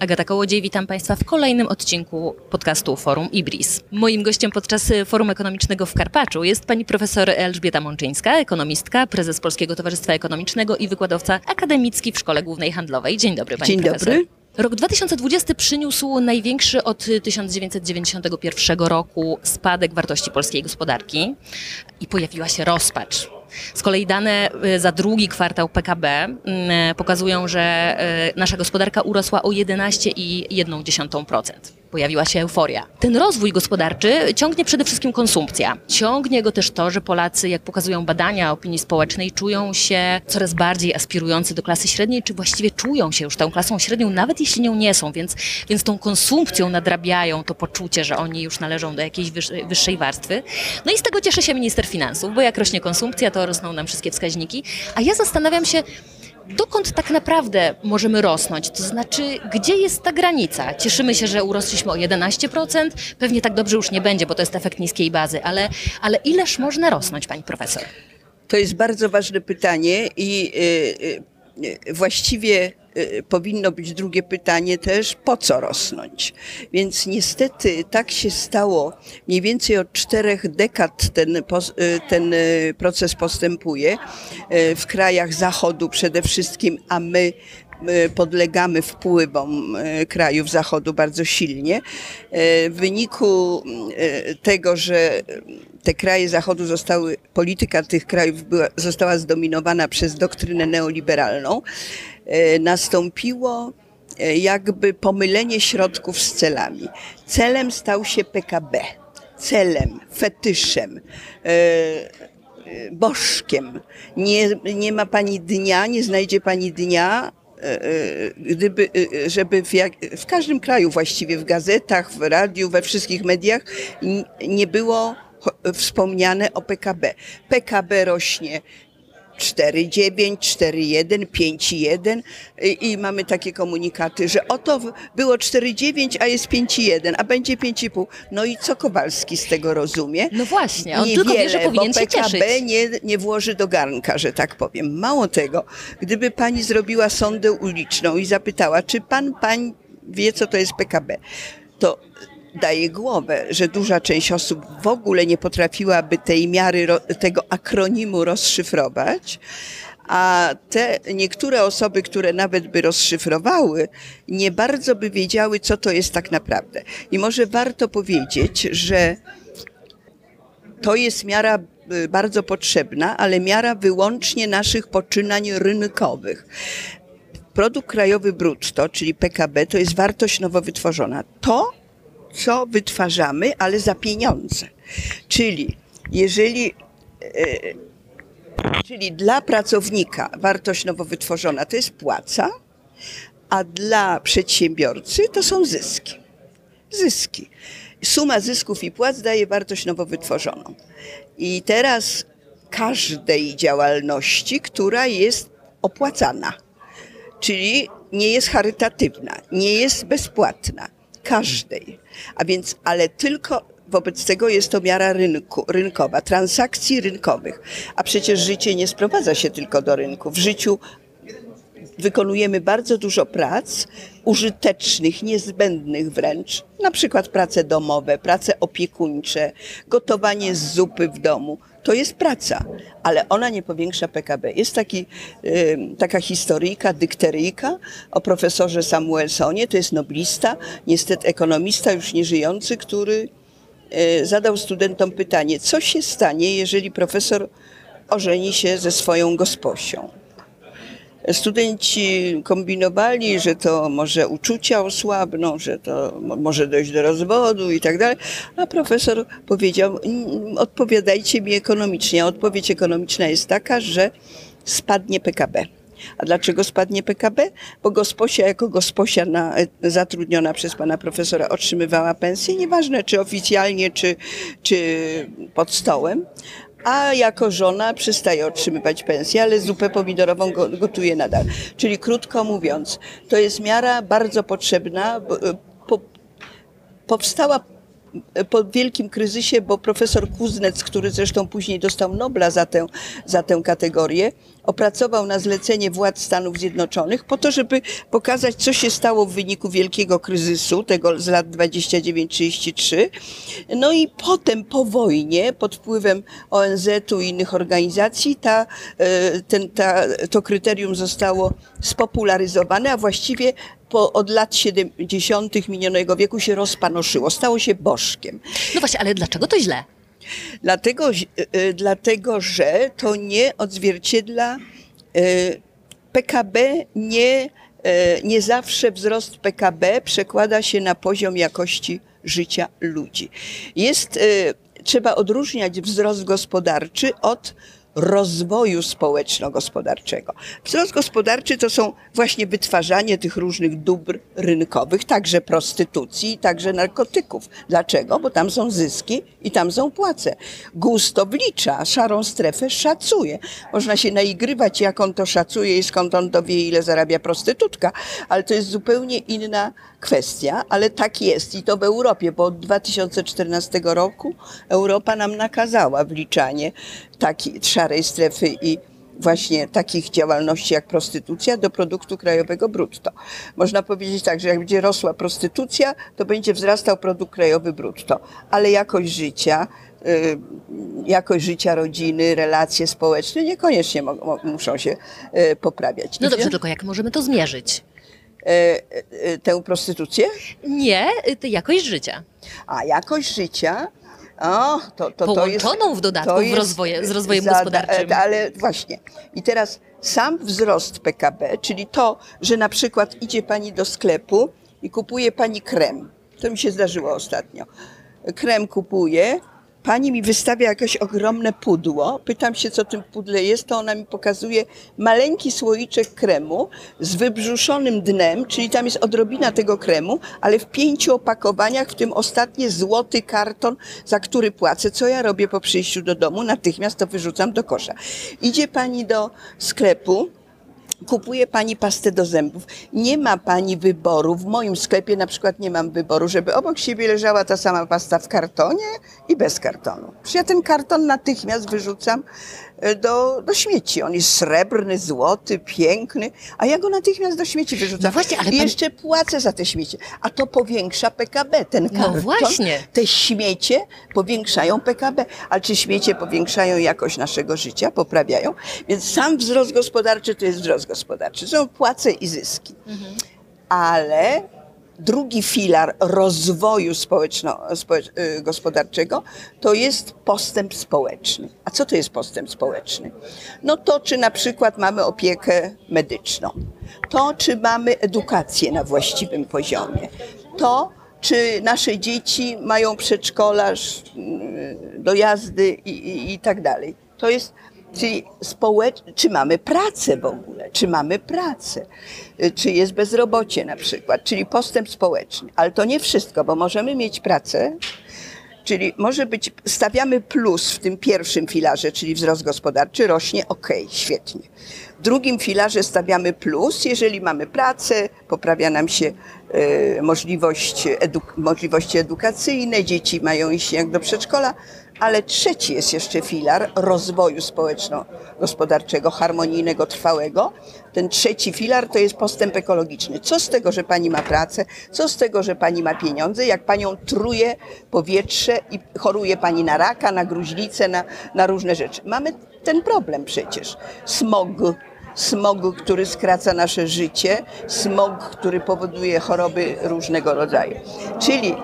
Agata Kołodziej, witam Państwa w kolejnym odcinku podcastu Forum Ibris. Moim gościem podczas Forum Ekonomicznego w Karpaczu jest pani profesor Elżbieta Mączyńska, ekonomistka, prezes Polskiego Towarzystwa Ekonomicznego i wykładowca akademicki w Szkole Głównej Handlowej. Dzień dobry pani Dzień profesor. dobry. Rok 2020 przyniósł największy od 1991 roku spadek wartości polskiej gospodarki i pojawiła się rozpacz. Z kolei dane y, za drugi kwartał PKB mm, pokazują, że y, nasza gospodarka urosła o 11,1%. Pojawiła się euforia. Ten rozwój gospodarczy ciągnie przede wszystkim konsumpcja. Ciągnie go też to, że Polacy, jak pokazują badania opinii społecznej, czują się coraz bardziej aspirujący do klasy średniej, czy właściwie czują się już tą klasą średnią, nawet jeśli nią nie są, więc, więc tą konsumpcją nadrabiają to poczucie, że oni już należą do jakiejś wyższej, warstwy. No i z tego cieszy się minister finansów, bo jak rośnie konsumpcja, to rosną nam wszystkie wskaźniki. A ja zastanawiam się, dokąd tak naprawdę możemy rosnąć? To znaczy, gdzie jest ta granica? Cieszymy się, że urosliśmy o 11%, pewnie tak dobrze już nie będzie, bo to jest efekt niskiej bazy, ale, ale ileż można rosnąć, pani profesor? To jest bardzo ważne pytanie i y, y, y, właściwie powinno być drugie pytanie też, po co rosnąć? Więc niestety tak się stało, mniej więcej od czterech dekad ten, y, ten y, proces postępuje y, w krajach Zachodu przede wszystkim, a my y, podlegamy wpływom y, krajów Zachodu bardzo silnie. Y, W wyniku y, tego, że te kraje Zachodu zostały, polityka tych krajów była, została zdominowana przez doktrynę neoliberalną, y, nastąpiło y, jakby pomylenie środków z celami. Celem stał się PKB. Celem, fetyszem, y, bożkiem. Nie, nie ma pani dnia, nie znajdzie pani dnia, e, e, gdyby, e, żeby w, jak, w każdym kraju właściwie, w gazetach, w radiu, we wszystkich mediach nie było wspomniane o PKB. PKB rośnie 4,9, 4,1, 5,1 i, i mamy takie komunikaty, że oto było 4,9, a jest 5,1, a będzie 5,5. No i co Kowalski z tego rozumie? No właśnie, on tylko wie, że Niewiele, powinien bo się PKB cieszyć. nie, nie włoży do garnka, że tak powiem. Mało tego, gdyby pani zrobiła sondę uliczną i zapytała, czy pan, pań wie, co to jest PKB, to daje głowę, że duża część osób w ogóle nie potrafiłaby tej miary, tego akronimu rozszyfrować. A te niektóre osoby, które nawet by rozszyfrowały, nie bardzo by wiedziały, co to jest tak naprawdę. I może warto powiedzieć, że to jest miara y, bardzo potrzebna, ale miara wyłącznie naszych poczynań rynkowych. Produkt krajowy brutto, czyli PKB, to jest wartość nowo wytworzona. To, co wytwarzamy, ale za pieniądze. Czyli jeżeli e, Czyli dla pracownika wartość nowo wytworzona to jest płaca, a dla przedsiębiorcy to są zyski. Zyski. Suma zysków i płac daje wartość nowo wytworzoną. I teraz każdej działalności, która jest opłacana, czyli nie jest charytatywna, nie jest bezpłatna, każdej. A więc, ale tylko wobec tego jest to miara rynku, rynkowa, transakcji rynkowych. A przecież życie nie sprowadza się tylko do rynku. W życiu wykonujemy bardzo dużo prac użytecznych, niezbędnych wręcz, na przykład prace domowe, prace opiekuńcze, gotowanie z zupy w domu. To jest praca, ale ona nie powiększa PKB. Jest taki, taka historyjka, dykteryjka o profesorze Samuelsonie, to jest noblista, niestety ekonomista już nieżyjący, który y, zadał studentom pytanie, co się stanie, jeżeli profesor ożeni się ze swoją gosposią. Studenci kombinowali, że to może uczucia osłabną, że to mo- może dojść do rozwodu i tak dalej, a profesor powiedział, "Mm, odpowiadajcie mi ekonomicznie. A odpowiedź ekonomiczna jest taka, że spadnie PKB. A dlaczego spadnie PKB? Bo gosposia jako gosposia na, zatrudniona przez pana profesora otrzymywała pensję, nieważne czy oficjalnie, czy, czy pod stołem, a jako żona przestaje otrzymywać pensję, ale zupę pomidorową go- gotuje nadal. Czyli krótko mówiąc, to jest miara bardzo potrzebna, po, powstała po wielkim kryzysie, bo profesor Kuznec, który zresztą później dostał Nobla za tę, za tę kategorię, opracował na zlecenie władz Stanów Zjednoczonych po to, żeby pokazać, co się stało w wyniku wielkiego kryzysu, tego z lat 29-33. No i potem po wojnie, pod wpływem ONZ-u i innych organizacji, ta, e, ten, ta, to kryterium zostało spopularyzowane, a właściwie po, od lat 70. minionego wieku się rozpanoszyło, stało się bożkiem. No właśnie, ale dlaczego to źle? Dlatego, y, y, dlatego że to nie odzwierciedla y, PKB, nie, nie zawsze wzrost PKB przekłada się na poziom jakości życia ludzi. Jest, trzeba odróżniać wzrost gospodarczy od rozwoju społeczno-gospodarczego. Wzrost gospodarczy to są właśnie wytwarzanie tych różnych dóbr rynkowych, także prostytucji, także narkotyków. Dlaczego? Bo tam są zyski i tam są płace. Gusto wlicza, szarą strefę szacuje. Można się naigrywać, jak on to szacuje i skąd on to wie, ile zarabia prostytutka, ale to jest zupełnie inna kwestia, ale tak jest i to w Europie, bo od 2014 roku Europa nam nakazała wliczanie takiej szarej strefy i właśnie takich działalności jak prostytucja do produktu krajowego brutto. Można powiedzieć tak, że jak będzie rosła prostytucja, to będzie wzrastał produkt krajowy brutto, ale jakość życia, y, jakość życia rodziny, relacje społeczne niekoniecznie muszą się y, poprawiać. No dobrze, tylko jak możemy to zmierzyć? E, e, tę prostytucję, Nie, y, to jakość życia. a jakość życia. O, to, to, to jest, Połączoną w dodatku to w jest rozwoje, z rozwojem gospodarczym. e, Ale właśnie. I teraz sam wzrost PKB, czyli to, że na przykład idzie pani do sklepu i kupuje pani krem. To mi się zdarzyło ostatnio. Krem kupuje, pani mi wystawia jakieś ogromne pudło. Pytam się, co tym pudle jest, to ona mi pokazuje maleńki słoiczek kremu z wybrzuszonym dnem, czyli tam jest odrobina tego kremu, ale w pięciu opakowaniach, w tym ostatnie złoty karton, za który płacę. Co ja robię po przyjściu do domu? Natychmiast to wyrzucam do kosza. Idzie pani do sklepu, kupuje pani pastę do zębów. Nie ma pani wyboru. W moim sklepie na przykład nie mam wyboru, żeby obok siebie leżała ta sama pasta w kartonie i bez kartonu. Przecież ja ten karton natychmiast wyrzucam do, do śmieci. On jest srebrny, złoty, piękny, a ja go natychmiast do śmieci wyrzucam. No właśnie, ale I pan- jeszcze płacę za te śmieci. A to powiększa PKB. Ten No karton, właśnie. te śmiecie powiększają PKB. Ale czy śmiecie powiększają jakość naszego życia, poprawiają? Więc sam wzrost gospodarczy to jest wzrost gospodarczy. Są płace i zyski. Ale drugi filar rozwoju społeczno, społecz, y, to jest postęp społeczny. A co to jest postęp społeczny? No to, czy na przykład mamy opiekę medyczną, to, czy mamy edukację na właściwym poziomie, to, czy nasze dzieci mają przedszkolarz, y, dojazdy i, i, i tak dalej. To jest, czyli społecz... czy mamy pracę w ogóle, czy mamy pracę, Y, czy jest bezrobocie na przykład, czyli postęp społeczny. Ale to nie wszystko, bo możemy mieć pracę, Czyli może być, stawiamy plus w tym pierwszym filarze, czyli wzrost gospodarczy, rośnie, ok, świetnie. W drugim filarze stawiamy plus, jeżeli mamy pracę, poprawia nam się e, możliwość eduk- możliwości edukacyjne, dzieci mają iść jak do przedszkola, ale trzeci jest jeszcze filar rozwoju społeczno-gospodarczego, harmonijnego, trwałego. Ten trzeci filar to jest postęp ekologiczny. Co z tego, że pani ma pracę, co z tego, że pani ma pieniądze, jak panią truje powietrze i choruje pani na raka, na gruźlicę, na, na różne rzeczy. Mamy ten problem przecież. Smog, smog, który skraca nasze życie, smog, który powoduje choroby różnego rodzaju. Czyli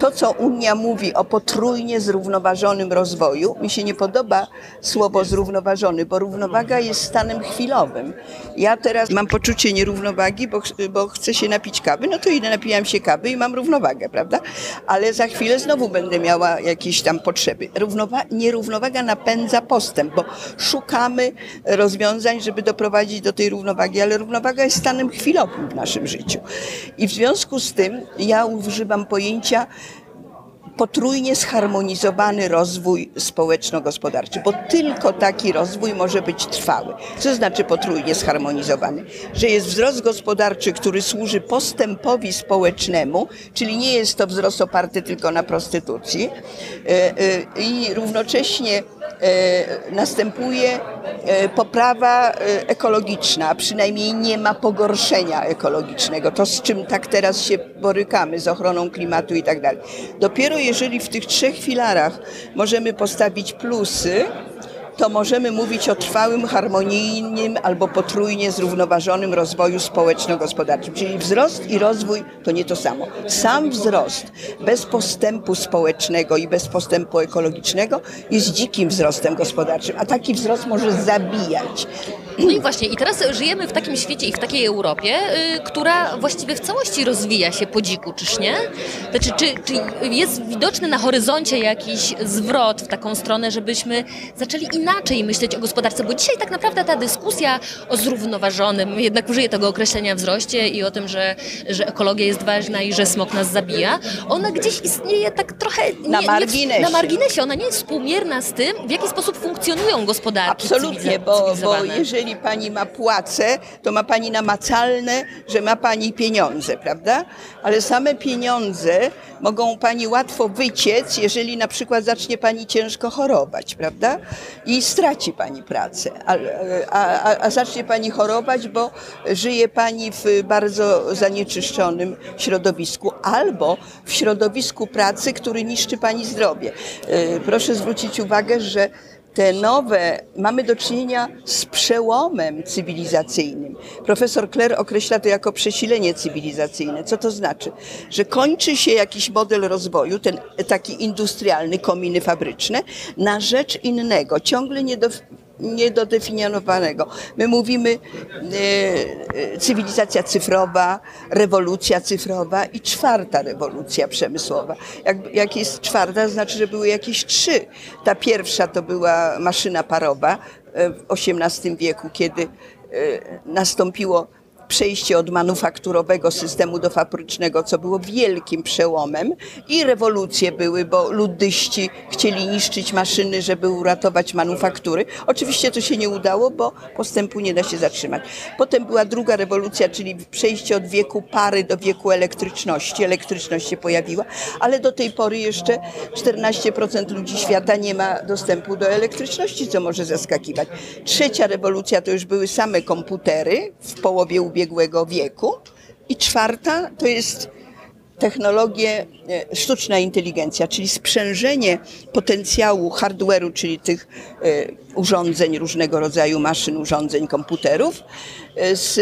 to, co Unia mówi o potrójnie zrównoważonym rozwoju, mi się nie podoba słowo zrównoważony, bo równowaga jest stanem chwilowym. Ja teraz mam poczucie nierównowagi, bo, bo chcę się napić kawy, no to idę, napijam się kawy i mam równowagę, prawda? Ale za chwilę znowu będę miała jakieś tam potrzeby. Równowa- nierównowaga napędza postęp, bo szukamy rozwiązań, żeby doprowadzić do tej równowagi, ale równowaga jest stanem chwilowym w naszym życiu. I w związku z tym ja używam pojęcia potrójnie zharmonizowany rozwój społeczno-gospodarczy, bo tylko taki rozwój może być trwały. Co znaczy potrójnie zharmonizowany? Że jest wzrost gospodarczy, który służy postępowi społecznemu, czyli nie jest to wzrost oparty tylko na prostytucji e, e, i równocześnie następuje poprawa ekologiczna, a przynajmniej nie ma pogorszenia ekologicznego. To z czym tak teraz się borykamy, z ochroną klimatu i tak dalej. Dopiero jeżeli w tych trzech filarach możemy postawić plusy, to możemy mówić o trwałym, harmonijnym albo potrójnie zrównoważonym rozwoju społeczno-gospodarczym. Czyli wzrost i rozwój to nie to samo. Sam wzrost bez postępu społecznego i bez postępu ekologicznego jest dzikim wzrostem gospodarczym, a taki wzrost może zabijać. No i właśnie, i teraz żyjemy w takim świecie i w takiej Europie, y, która właściwie w całości rozwija się po dziku, czyż nie? Znaczy, czy, czy jest widoczny na horyzoncie jakiś zwrot w taką stronę, żebyśmy zaczęli inaczej myśleć o gospodarce? Bo dzisiaj tak naprawdę ta dyskusja o zrównoważonym, jednak użyję tego określenia wzroście i o tym, że, że ekologia jest ważna i że smog nas zabija, ona gdzieś istnieje tak trochę... Nie, Na marginesie. Nie, na marginesie. Ona nie jest współmierna z tym, w jaki sposób funkcjonują gospodarki Absolutnie, bo, bo cywilizowane. Jeżeli pani ma płace, to ma pani namacalne, że ma pani pieniądze, prawda? Ale same pieniądze mogą pani łatwo wyciec, jeżeli na przykład zacznie pani ciężko chorować, prawda? I straci pani pracę. A, a, a zacznie pani chorować, bo żyje pani w bardzo zanieczyszczonym środowisku albo w środowisku pracy, który niszczy pani zdrowie. E, Proszę zwrócić uwagę, że te nowe, mamy do czynienia z przełomem cywilizacyjnym. Profesor Kler określa to jako przesilenie cywilizacyjne. Co to znaczy? Że kończy się jakiś model rozwoju, ten taki industrialny, kominy fabryczne, na rzecz innego, ciągle nie do, niedodefiniowanego. My mówimy e, e, cywilizacja cyfrowa, rewolucja cyfrowa i czwarta rewolucja przemysłowa. Jak, jak jest czwarta, znaczy, że były jakieś trzy. Ta pierwsza to była maszyna parowa e, w XVIII wieku, kiedy e, nastąpiło przejście od manufakturowego systemu do fabrycznego, co było wielkim przełomem i rewolucje były, bo luddyści chcieli niszczyć maszyny, żeby uratować manufaktury. Oczywiście to się nie udało, bo postępu nie da się zatrzymać. Potem była druga rewolucja, czyli przejście od wieku pary do wieku elektryczności. Elektryczność się pojawiła, ale do tej pory jeszcze 14% ludzi świata nie ma dostępu do elektryczności, co może zaskakiwać. Trzecia rewolucja to już były same komputery w połowie ubiegłego wieku. I czwarta to jest technologie, e, sztuczna inteligencja, czyli sprzężenie potencjału hardware'u, czyli tych e, urządzeń, różnego rodzaju maszyn, urządzeń, komputerów, e, z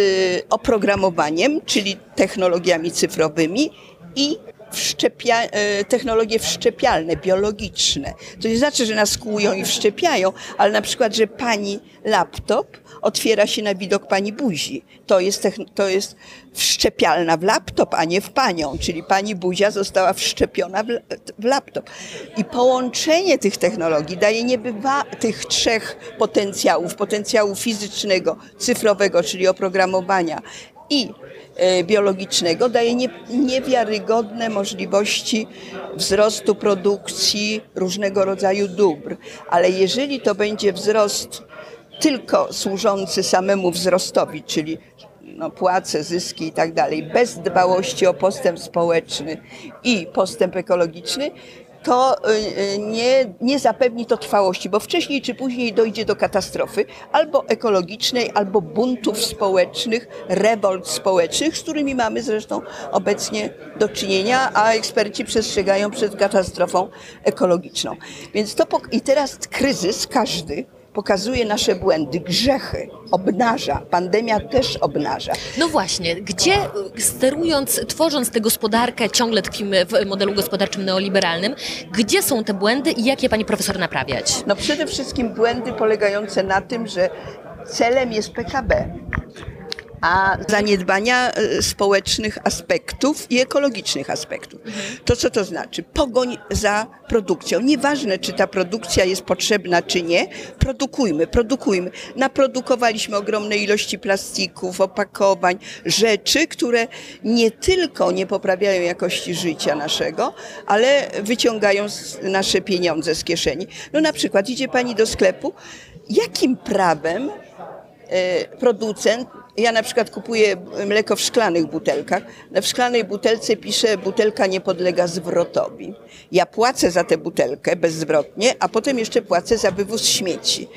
oprogramowaniem, czyli technologiami cyfrowymi i wszczepia, e, technologie wszczepialne, biologiczne. To nie znaczy, że nas kłują i wszczepiają, ale na przykład, że pani laptop otwiera się na widok pani buzi. To jest, to jest wszczepialna w laptop, a nie w panią, czyli pani buzia została wszczepiona w, w laptop. I połączenie tych technologii daje niebywa tych trzech potencjałów, potencjału fizycznego, cyfrowego, czyli oprogramowania i e, biologicznego daje nie, niewiarygodne możliwości wzrostu produkcji różnego rodzaju dóbr. Ale jeżeli to będzie wzrost tylko służący samemu wzrostowi, czyli no, płace, zyski i tak dalej, bez dbałości o postęp społeczny i postęp ekologiczny, to y, y, nie, nie zapewni to trwałości, bo wcześniej czy później dojdzie do katastrofy albo ekologicznej, albo buntów społecznych, rewolt społecznych, z którymi mamy zresztą obecnie do czynienia, a eksperci przestrzegają przed katastrofą ekologiczną. Więc to i teraz kryzys każdy pokazuje nasze błędy, grzechy, obnaża. Pandemia też obnaża. No właśnie, gdzie sterując, tworząc tę gospodarkę, ciągle tkwimy w modelu gospodarczym neoliberalnym, gdzie są te błędy i jak je pani profesor naprawiać? No przede wszystkim błędy polegające na tym, że celem jest PKB. A zaniedbania e, społecznych aspektów i ekologicznych aspektów. To co to znaczy? Pogoń za produkcją. Nieważne, czy ta produkcja jest potrzebna, czy nie, produkujmy, produkujmy. Naprodukowaliśmy ogromne ilości plastików, opakowań, rzeczy, które nie tylko nie poprawiają jakości życia naszego, ale wyciągają nasze pieniądze z kieszeni. No na przykład idzie pani do sklepu, jakim prawem e, producent, ja na przykład kupuję mleko w szklanych butelkach, w szklanej butelce pisze butelka nie podlega zwrotowi. Ja płacę za tę butelkę bezzwrotnie, a potem jeszcze płacę za wywóz śmieci.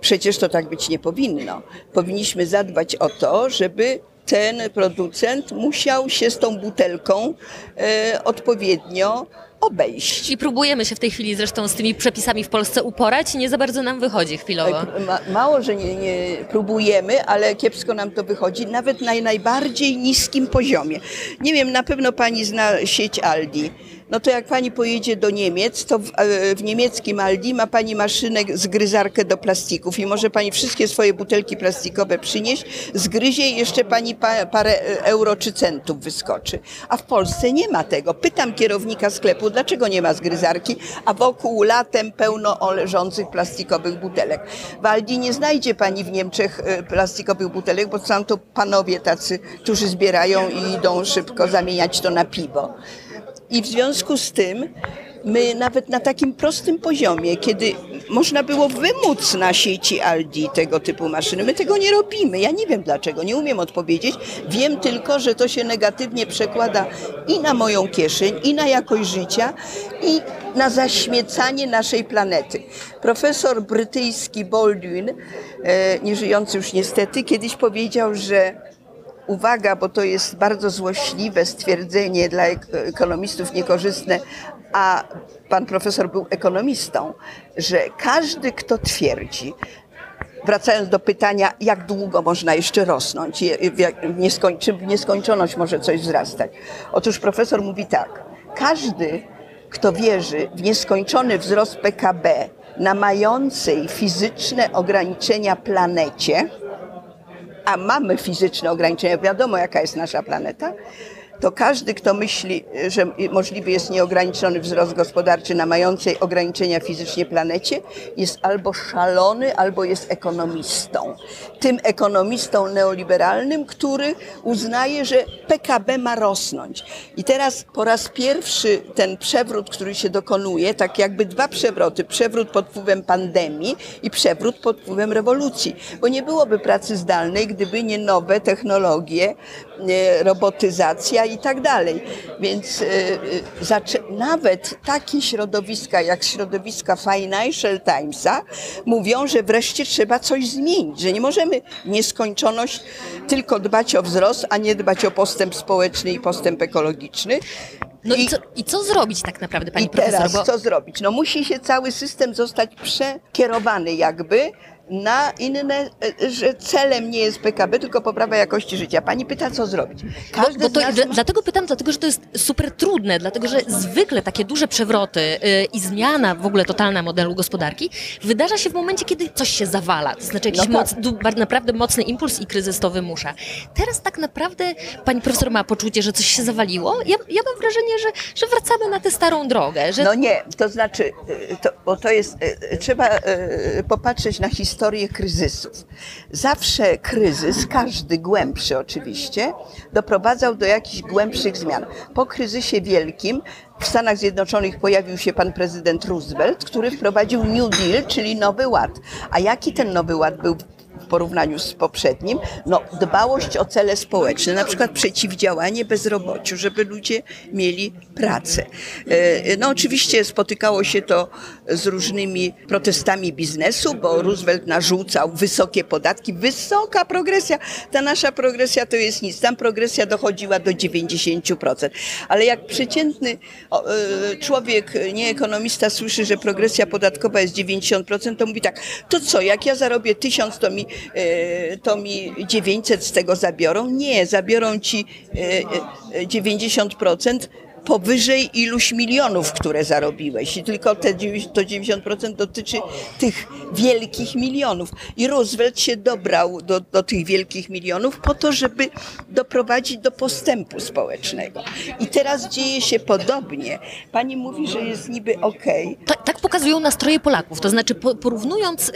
Przecież to tak być nie powinno. Powinniśmy zadbać o to, żeby ten producent musiał się z tą butelką e, odpowiednio obejść. I próbujemy się w tej chwili zresztą z tymi przepisami w Polsce uporać i nie za bardzo nam wychodzi chwilowo. Ma, mało, że nie, nie próbujemy, ale kiepsko nam to wychodzi, nawet na najbardziej niskim poziomie. Nie wiem, na pewno pani zna sieć Aldi. No to jak pani pojedzie do Niemiec, to w, e, w niemieckim Aldi ma pani maszynę zgryzarkę do plastików i może pani wszystkie swoje butelki plastikowe przynieść, zgryzie i jeszcze pani pa, parę e, euro czy centów wyskoczy. A w Polsce nie ma tego. Pytam kierownika sklepu, dlaczego nie ma zgryzarki, a wokół latem pełno leżących plastikowych butelek. W Aldi nie znajdzie pani w Niemczech e, plastikowych butelek, bo są to panowie tacy, którzy zbierają i idą szybko zamieniać to na piwo. I w związku z tym my nawet na takim prostym poziomie, kiedy można było wymóc na sieci Aldi tego typu maszyny, my tego nie robimy. Ja nie wiem dlaczego, nie umiem odpowiedzieć. Wiem tylko, że to się negatywnie przekłada i na moją kieszeń, i na jakość życia, i na zaśmiecanie naszej planety. Profesor brytyjski Baldwin, e, nieżyjący już niestety, kiedyś powiedział, że uwaga, bo to jest bardzo złośliwe stwierdzenie dla ek- ekonomistów niekorzystne, a pan profesor był ekonomistą, że każdy, kto twierdzi, wracając do pytania, jak długo można jeszcze rosnąć, czy w nieskończoność może coś wzrastać. Otóż profesor mówi tak, każdy, kto wierzy w nieskończony wzrost PKB na mającej fizyczne ograniczenia planecie, a mamy fizyczne ograniczenia, wiadomo jaka jest nasza planeta, to każdy, kto myśli, że możliwy jest nieograniczony wzrost gospodarczy na mającej ograniczenia fizycznie planecie, jest albo szalony, albo jest ekonomistą. Tym ekonomistą neoliberalnym, który uznaje, że PKB ma rosnąć. I teraz po raz pierwszy ten przewrót, który się dokonuje, tak jakby dwa przewroty, przewrót pod wpływem pandemii i przewrót pod wpływem rewolucji, bo nie byłoby pracy zdalnej, gdyby nie nowe technologie, robotyzacja i tak dalej. Więc e, zaczę- nawet takie środowiska jak środowiska Financial Timesa mówią, że wreszcie trzeba coś zmienić, że nie możemy nieskończoność tylko dbać o wzrost, a nie dbać o postęp społeczny i postęp ekologiczny. No i co, i co zrobić tak naprawdę, pani I profesor? teraz Bo co zrobić? No musi się cały system zostać przekierowany jakby na inne, e, że celem nie jest PKB, tylko poprawa jakości życia. Pani pyta, co zrobić. Bo, Każdy bo to, nas dla- ma- Dlatego pytam, dlatego że to jest super trudne, dlatego że zwykle takie duże przewroty y, i zmiana w ogóle totalna modelu gospodarki wydarza się w momencie, kiedy coś się zawala. To znaczy jakiś No tak. moc, naprawdę mocny impuls i kryzys to wymusza. Teraz tak naprawdę pani profesor ma poczucie, że coś się zawaliło. Ja, ja mam wrażenie, że, że wracamy na tę starą drogę, że No nie, to znaczy, y, to, bo to jest, y, trzeba y, popatrzeć na historię kryzysów. Zawsze kryzys, każdy głębszy oczywiście, doprowadzał do jakichś głębszych zmian. Po kryzysie wielkim w Stanach Zjednoczonych pojawił się pan prezydent Roosevelt, który wprowadził New Deal, czyli Nowy Ład. A jaki ten Nowy Ład był porównaniu z poprzednim, no dbałość o cele społeczne, na przykład przeciwdziałanie bezrobociu, żeby ludzie mieli pracę. E, No oczywiście spotykało się to z różnymi protestami biznesu, bo Roosevelt narzucał wysokie podatki, wysoka progresja. Ta nasza progresja to jest nic, tam progresja dochodziła do 90%. Ale jak przeciętny e, człowiek, nie ekonomista, słyszy, że progresja podatkowa jest 90%, to mówi tak, to co, jak ja zarobię 1000, to mi, to mi 900 z tego zabiorą? Nie, zabiorą ci e, e, 90% powyżej iluś milionów, które zarobiłeś. I tylko te 90 to 90% dotyczy tych wielkich milionów. I Roosevelt się dobrał do, do tych wielkich milionów po to, żeby doprowadzić do postępu społecznego. I teraz dzieje się podobnie. Pani mówi, że jest niby okej. Ta, tak pokazują nastroje Polaków, to znaczy po, porównując,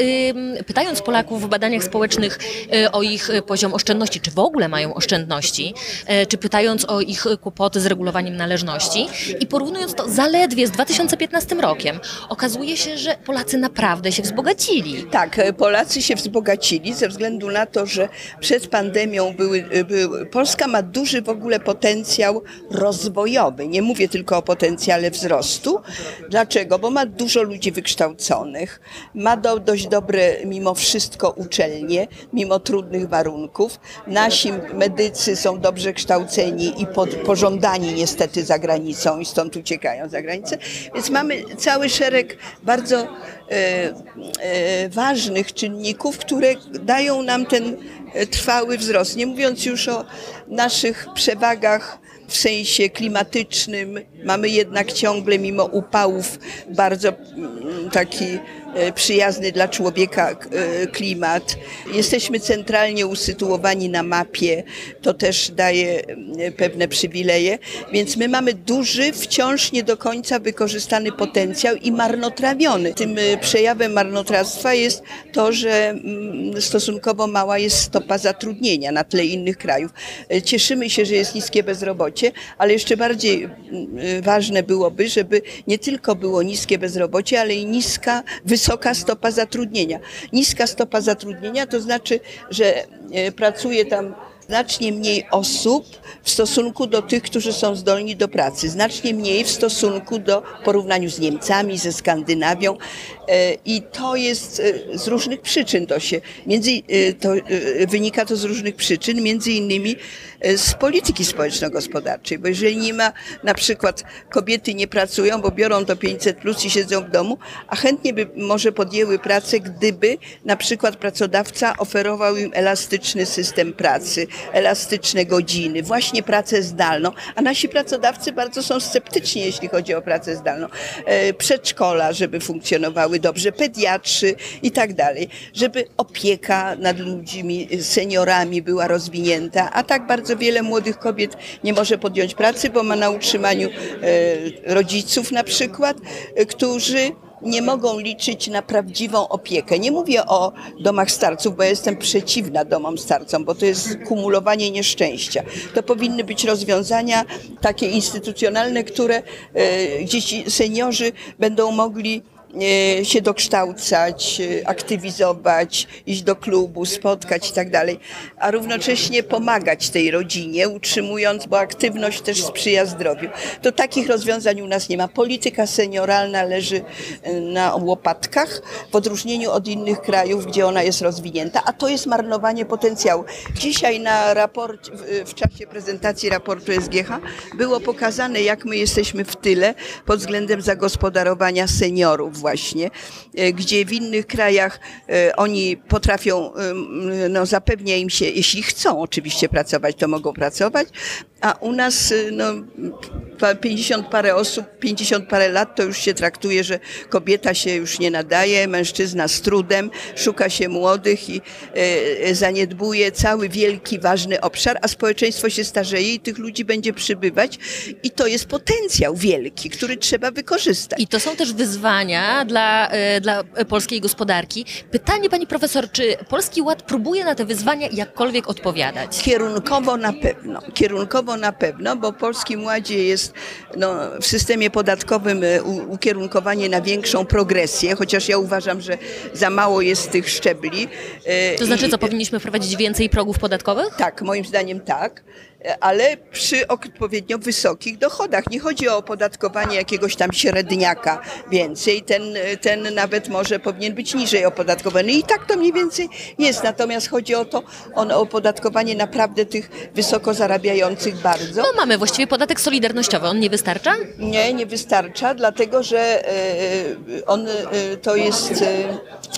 pytając Polaków w badaniach społecznych y, o ich y, poziom oszczędności, czy w ogóle mają oszczędności, y, czy pytając o ich kłopoty z regulowaniem należności i porównując to zaledwie z 2015 rokiem, okazuje się, że Polacy naprawdę się wzbogacili. Tak, Polacy się wzbogacili ze względu na to, że przed pandemią były, były, Polska ma duży w ogóle potencjał rozwojowy. Nie mówię tylko o potencjale wzrostu. Dlaczego? Bo ma dużo ludzi wykształconych, ma do, dość dobre mimo wszystko uczelnie, mimo trudnych warunków. Nasi medycy są dobrze kształceni i pod, pożądani niestety za granicą i stąd uciekają za granicę. Więc mamy cały szereg bardzo e, e, ważnych czynników, które dają nam ten e, trwały wzrost. Nie mówiąc już o naszych przewagach w sensie klimatycznym, mamy jednak ciągle mimo upałów bardzo mm, taki przyjazny dla człowieka e, klimat. Jesteśmy centralnie usytuowani na mapie, to też daje e, pewne przywileje, więc my mamy duży, wciąż nie do końca wykorzystany potencjał i marnotrawiony. Tym e, przejawem marnotrawstwa jest to, że mm, stosunkowo mała jest stopa zatrudnienia na tle innych krajów. E, Cieszymy się, że jest niskie bezrobocie, ale jeszcze bardziej mm, e, ważne byłoby, żeby nie tylko było niskie bezrobocie, ale i niska, wysoka stopa zatrudnienia. Niska stopa zatrudnienia to znaczy, że e, pracuje tam znacznie mniej osób w stosunku do tych, którzy są zdolni do pracy, znacznie mniej w stosunku do porównaniu z Niemcami, ze Skandynawią. E, i to jest e, z różnych przyczyn to się, między, to, wynika to z różnych przyczyn, między innymi z polityki społeczno-gospodarczej, bo jeżeli nie ma, na przykład kobiety nie pracują, bo biorą to 500 plus i siedzą w domu, a chętnie by może podjęły pracę, gdyby na przykład pracodawca oferował im elastyczny system pracy, elastyczne godziny, właśnie pracę zdalną, a nasi pracodawcy bardzo są sceptyczni, jeśli chodzi o pracę zdalną. E, Przedszkola, żeby funkcjonowały dobrze, pediatrzy i tak dalej, żeby opieka nad ludźmi, seniorami była rozwinięta, a tak bardzo wiele młodych kobiet nie może podjąć pracy, bo ma na utrzymaniu e, rodziców na przykład, e, którzy nie mogą liczyć na prawdziwą opiekę. Nie mówię o domach starców, bo jestem przeciwna domom starcom, bo to jest kumulowanie nieszczęścia. To powinny być rozwiązania takie instytucjonalne, które e, dzieci, seniorzy będą mogli się dokształcać, e, aktywizować, iść do klubu, spotkać i tak dalej, a równocześnie pomagać tej rodzinie, utrzymując, bo aktywność też sprzyja zdrowiu. To takich rozwiązań u nas nie ma. Polityka senioralna leży e, na łopatkach, w odróżnieniu od innych krajów, gdzie ona jest rozwinięta, a to jest marnowanie potencjału. Dzisiaj na raport, w czasie prezentacji raportu SGH było pokazane, jak my jesteśmy w tyle pod względem zagospodarowania seniorów właśnie, e, gdzie w innych krajach e, oni potrafią, e, no zapewnia im się, jeśli chcą oczywiście pracować, to mogą pracować, a u nas no, pa- 50 parę osób, 50 parę lat to już się traktuje, że kobieta się już nie nadaje, mężczyzna z trudem, szuka się młodych i zaniedbuje cały wielki, ważny obszar, a społeczeństwo się starzeje i tych ludzi będzie przybywać i to jest potencjał wielki, który trzeba wykorzystać. I to są też wyzwania dla, e, dla polskiej gospodarki. Pytanie pani profesor, czy Polski Ład próbuje na te wyzwania jakkolwiek odpowiadać? Kierunkowo na pewno. Kierunkowo na pewno, bo w Polskim Ładzie jest no, w systemie podatkowym e, ukierunkowanie na większą progresję, chociaż ja uważam, że za mało jest tych szczebli. E, To znaczy, co powinniśmy wprowadzić więcej progów podatkowych? tak, moim zdaniem tak, ale przy odpowiednio wysokich dochodach. Nie chodzi o opodatkowanie jakiegoś tam średniaka więcej, ten, ten nawet może powinien być niżej opodatkowany i tak to mniej więcej jest. Natomiast chodzi o to, o opodatkowanie naprawdę tych wysoko zarabiających bardzo. No mamy właściwie podatek solidarnościowy, on nie wystarcza? Nie, nie wystarcza, dlatego że e, on e, to jest e,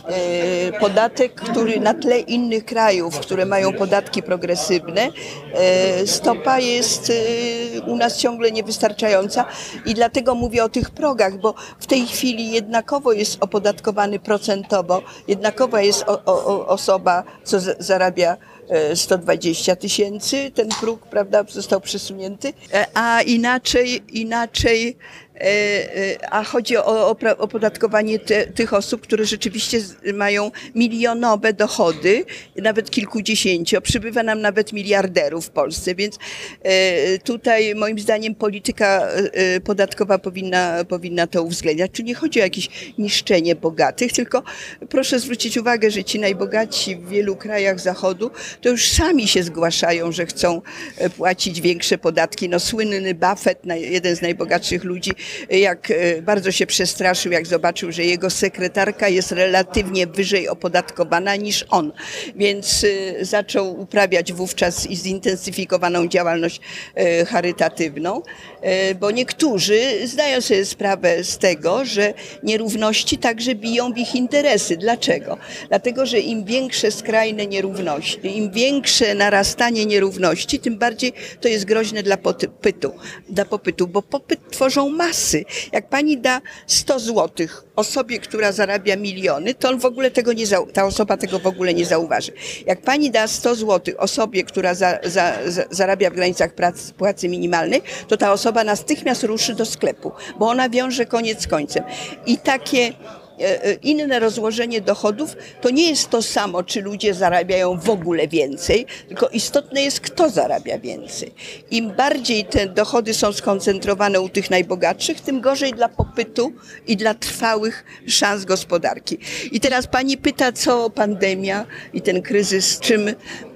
e, podatek, który na tle innych krajów, które mają podatki progresywne, e, stopa jest y, u nas ciągle niewystarczająca i dlatego mówię o tych progach, bo w tej chwili jednakowo jest opodatkowany procentowo, jednakowa jest osoba, co zarabia e, 120 tysięcy, ten próg, prawda, został przesunięty, E, a inaczej, inaczej E, e, A chodzi o opodatkowanie te, tych osób, które rzeczywiście mają milionowe dochody, nawet kilkudziesięcio. Przybywa nam nawet miliarderów w Polsce, więc e, tutaj moim zdaniem polityka e, podatkowa powinna, powinna to uwzględniać. Tu nie chodzi o jakieś niszczenie bogatych, tylko proszę zwrócić uwagę, że ci najbogatsi w wielu krajach Zachodu to już sami się zgłaszają, że chcą e, płacić większe podatki. No słynny Buffett, jeden z najbogatszych ludzi, jak e, bardzo się przestraszył, jak zobaczył, że jego sekretarka jest relatywnie wyżej opodatkowana niż on. Więc e, zaczął uprawiać wówczas i zintensyfikowaną działalność e, charytatywną, bo niektórzy zdają sobie sprawę z tego, że nierówności także biją w ich interesy. Dlaczego? Dlatego, że im większe skrajne nierówności, im większe narastanie nierówności, tym bardziej to jest groźne dla popytu, dla popytu bo popyt tworzą masy. Jak pani da 100 złotych osobie, która zarabia miliony, to on w ogóle tego nie, ta osoba tego w ogóle nie zauważy. Jak pani da 100 złotych osobie, która za, za, za, zarabia w granicach prac, płacy minimalnej, to ta osoba natychmiast ruszy do sklepu, bo ona wiąże koniec z końcem. I takie inne rozłożenie dochodów to nie jest to samo, czy ludzie zarabiają w ogóle więcej, tylko istotne jest, kto zarabia więcej. Im bardziej te dochody są skoncentrowane u tych najbogatszych, tym gorzej dla popytu i dla trwałych szans gospodarki. I teraz pani pyta, co pandemia i ten kryzys czym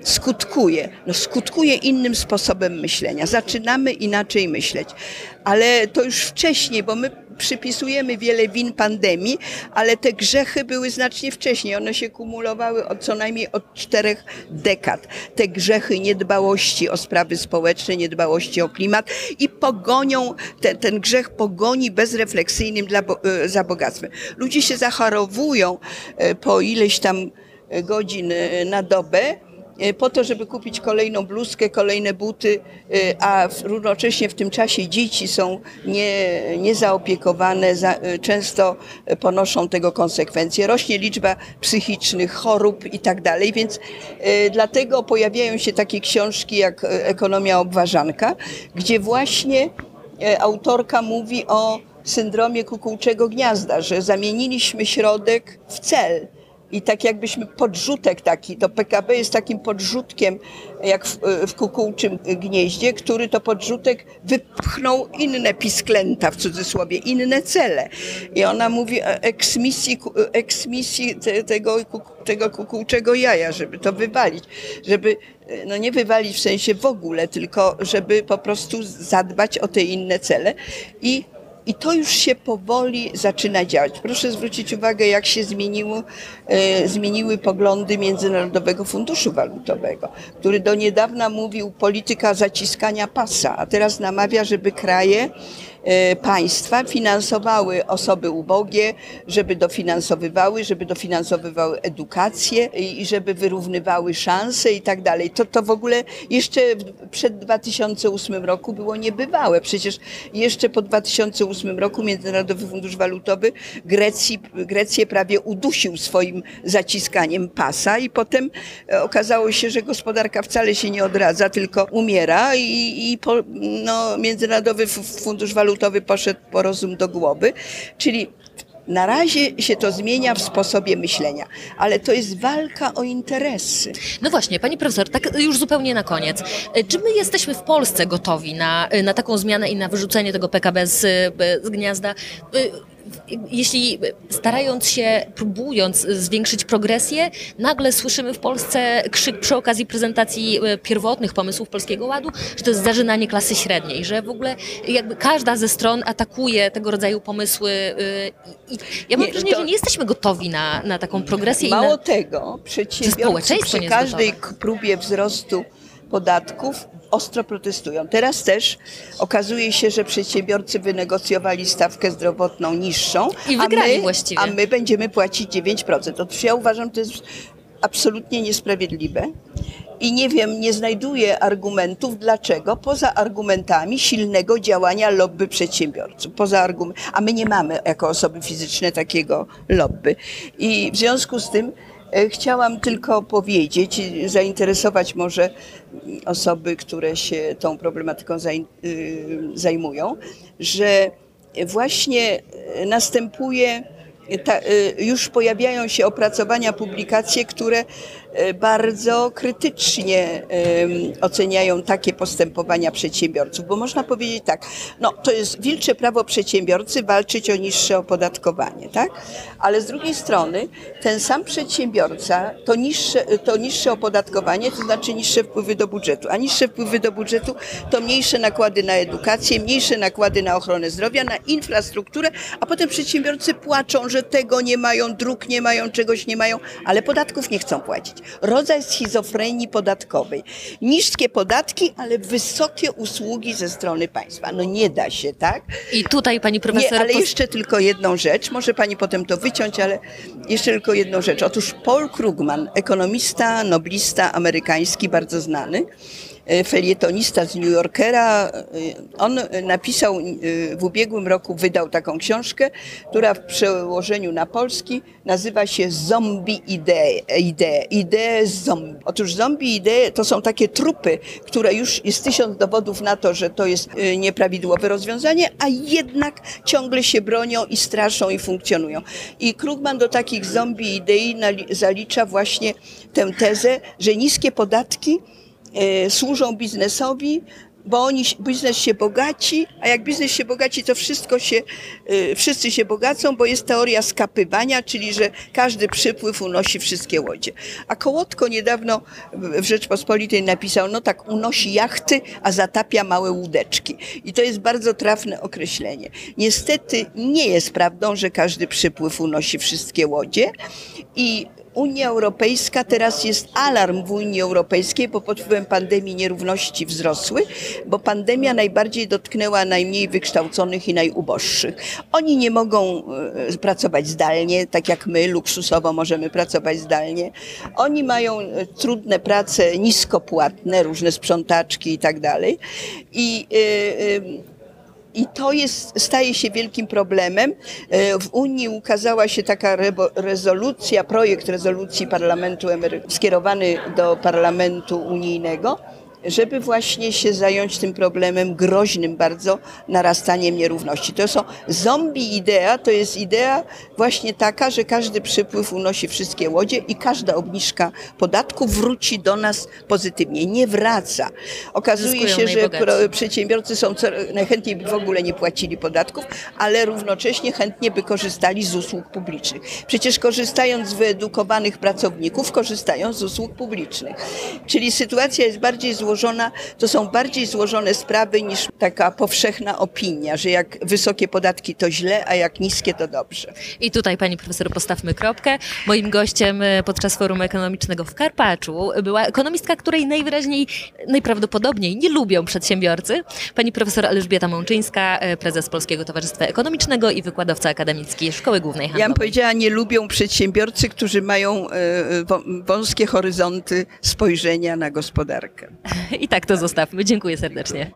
skutkuje? No skutkuje innym sposobem myślenia. Zaczynamy inaczej myśleć. Ale to już wcześniej, bo my przypisujemy wiele win pandemii, ale te grzechy były znacznie wcześniej. One się kumulowały od co najmniej od czterech dekad. Te grzechy niedbałości o sprawy społeczne, niedbałości o klimat i pogonią, te, ten grzech pogoni bezrefleksyjnym dla, e, za bogactwem. Ludzie się zachorowują e, po ileś tam e, godzin na dobę, po to, żeby kupić kolejną bluzkę, kolejne buty, e, a równocześnie w tym czasie dzieci są nie, niezaopiekowane, za, e, często e, ponoszą tego konsekwencje. Rośnie liczba psychicznych chorób i tak dalej, więc e, dlatego pojawiają się takie książki jak e, Ekonomia Obważanka, gdzie właśnie e, autorka mówi o syndromie kukułczego gniazda, że zamieniliśmy środek w cel. I tak jakbyśmy podrzutek taki, to PKB jest takim podrzutkiem, jak w, w kukułczym gnieździe, który to podrzutek wypchnął inne pisklęta, w cudzysłowie, inne cele. I ona mówi o eksmisji, ku- eksmisji te, tego, tego kukułczego jaja, żeby to wywalić, żeby no nie wywalić w sensie w ogóle, tylko żeby po prostu zadbać o te inne cele. I i to już się powoli zaczyna działać. Proszę zwrócić uwagę, jak się zmieniło, e, zmieniły poglądy Międzynarodowego Funduszu Walutowego, który do niedawna mówił polityka zaciskania pasa, a teraz namawia, żeby kraje państwa finansowały osoby ubogie, żeby dofinansowywały, żeby dofinansowywały edukację i żeby wyrównywały szanse i tak dalej. To, to w ogóle jeszcze przed 2008 roku było niebywałe. Przecież jeszcze po 2008 roku Międzynarodowy Fundusz Walutowy Grecji, Grecję prawie udusił swoim zaciskaniem pasa i potem e, okazało się, że gospodarka wcale się nie odradza, tylko umiera i, i po, no, Międzynarodowy Fundusz Walutowy poszedł po rozum do głowy, czyli na razie się to zmienia w sposobie myślenia, ale to jest walka o interesy. No właśnie, pani profesor, tak już zupełnie na koniec. E, Czy my jesteśmy w Polsce gotowi na, na taką zmianę i na wyrzucenie tego PKB z, e, z gniazda? Jeśli starając się, próbując zwiększyć progresję, nagle słyszymy w Polsce krzyk przy okazji prezentacji e, pierwotnych pomysłów Polskiego Ładu, że to jest zażynanie klasy średniej, że w ogóle jakby każda ze stron atakuje tego rodzaju pomysły. e, I ja mam Nie, wrażenie, to- że nie jesteśmy gotowi na, na taką progresję. i Mało na... tego, przedsiębiorcy przy każdej próbie wzrostu podatków ostro protestują. Teraz też okazuje się, że przedsiębiorcy wynegocjowali stawkę zdrowotną niższą, I a wygrali my, właściwie. a my będziemy płacić 9%. Otóż ja uważam, to jest absolutnie niesprawiedliwe. I nie wiem, nie znajduję argumentów, dlaczego, poza argumentami silnego działania lobby przedsiębiorców. Poza argument, a my nie mamy jako osoby fizyczne takiego lobby. I w związku z tym chciałam tylko powiedzieć, zainteresować może osoby, które się tą problematyką y, zajmują, że właśnie e, następuje y, już pojawiają się opracowania, publikacje, które bardzo krytycznie oceniają takie postępowania przedsiębiorców, bo można powiedzieć tak, no to jest wilcze prawo przedsiębiorcy walczyć o niższe opodatkowanie, tak? Ale z drugiej strony ten sam przedsiębiorca to niższe, to niższe opodatkowanie, to znaczy niższe wpływy do budżetu, a niższe wpływy do budżetu to mniejsze nakłady na edukację, mniejsze nakłady na ochronę zdrowia, na infrastrukturę, a potem przedsiębiorcy płaczą, że tego nie mają, dróg nie mają, czegoś nie mają, ale podatków nie chcą płacić. Rodzaj schizofrenii podatkowej. Niskie podatki, ale wysokie usługi ze strony państwa. No nie da się, tak? I tutaj pani profesor... Nie, ale jeszcze tylko jedną rzecz, może pani potem to wyciąć, ale jeszcze tylko jedną rzecz. Otóż Paul Krugman, ekonomista, noblista amerykański, bardzo znany, felietonista z New Yorkera, e, on napisał e, w ubiegłym roku, wydał taką książkę, która w przełożeniu na polski nazywa się Zombie Idee. Idee, idee zombie. Otóż zombie idee to są takie trupy, które już jest tysiąc dowodów na to, że to jest e, nieprawidłowe rozwiązanie, a jednak ciągle się bronią i straszą i funkcjonują. I Krugman do takich zombie idei zalicza właśnie tę tezę, że niskie podatki e, służą biznesowi, bo oni, biznes się bogaci, a jak biznes się bogaci, to wszystko się, e, wszyscy się bogacą, bo jest teoria skapywania, czyli że każdy przypływ unosi wszystkie łodzie. A Kołotko niedawno w Rzeczpospolitej napisał, no tak, unosi jachty, a zatapia małe łódeczki. I to jest bardzo trafne określenie. Niestety nie jest prawdą, że każdy przypływ unosi wszystkie łodzie i Unia Europejska, teraz jest alarm w Unii Europejskiej, bo pod wpływem pandemii nierówności wzrosły, bo pandemia najbardziej dotknęła najmniej wykształconych i najuboższych. Oni nie mogą e, pracować zdalnie, tak jak my, luksusowo możemy pracować zdalnie. Oni mają e, trudne prace, niskopłatne, różne sprzątaczki i tak dalej. I e, i to jest, staje się wielkim problemem. E, W Unii ukazała się taka rezolucja, projekt rezolucji Parlamentu skierowany do Parlamentu Unijnego, żeby właśnie się zająć tym problemem groźnym bardzo narastaniem nierówności. To są zombie idea, to jest idea właśnie taka, że każdy przypływ unosi wszystkie łodzie i każda obniżka podatku wróci do nas pozytywnie. Nie wraca. Okazuje Zyskują się, że pro, przedsiębiorcy są co, najchętniej by w ogóle nie płacili podatków, ale równocześnie chętnie by korzystali z usług publicznych. Przecież korzystając z wyedukowanych pracowników, korzystają z usług publicznych. Czyli sytuacja jest bardziej złożona, to są bardziej złożone sprawy niż taka powszechna opinia, że jak wysokie podatki to źle, a jak niskie to dobrze. I tutaj, pani profesor, postawmy kropkę. Moim gościem e, podczas Forum Ekonomicznego w Karpaczu była ekonomistka, której najwyraźniej, najprawdopodobniej nie lubią przedsiębiorcy. Pani profesor Elżbieta Mączyńska, e, prezes Polskiego Towarzystwa Ekonomicznego i wykładowca akademicki Szkoły Głównej Ja bym Handlowej. powiedziała, nie lubią przedsiębiorcy, którzy mają e, wą- wąskie horyzonty spojrzenia na gospodarkę. I tak to zostawmy. Dziękuję serdecznie.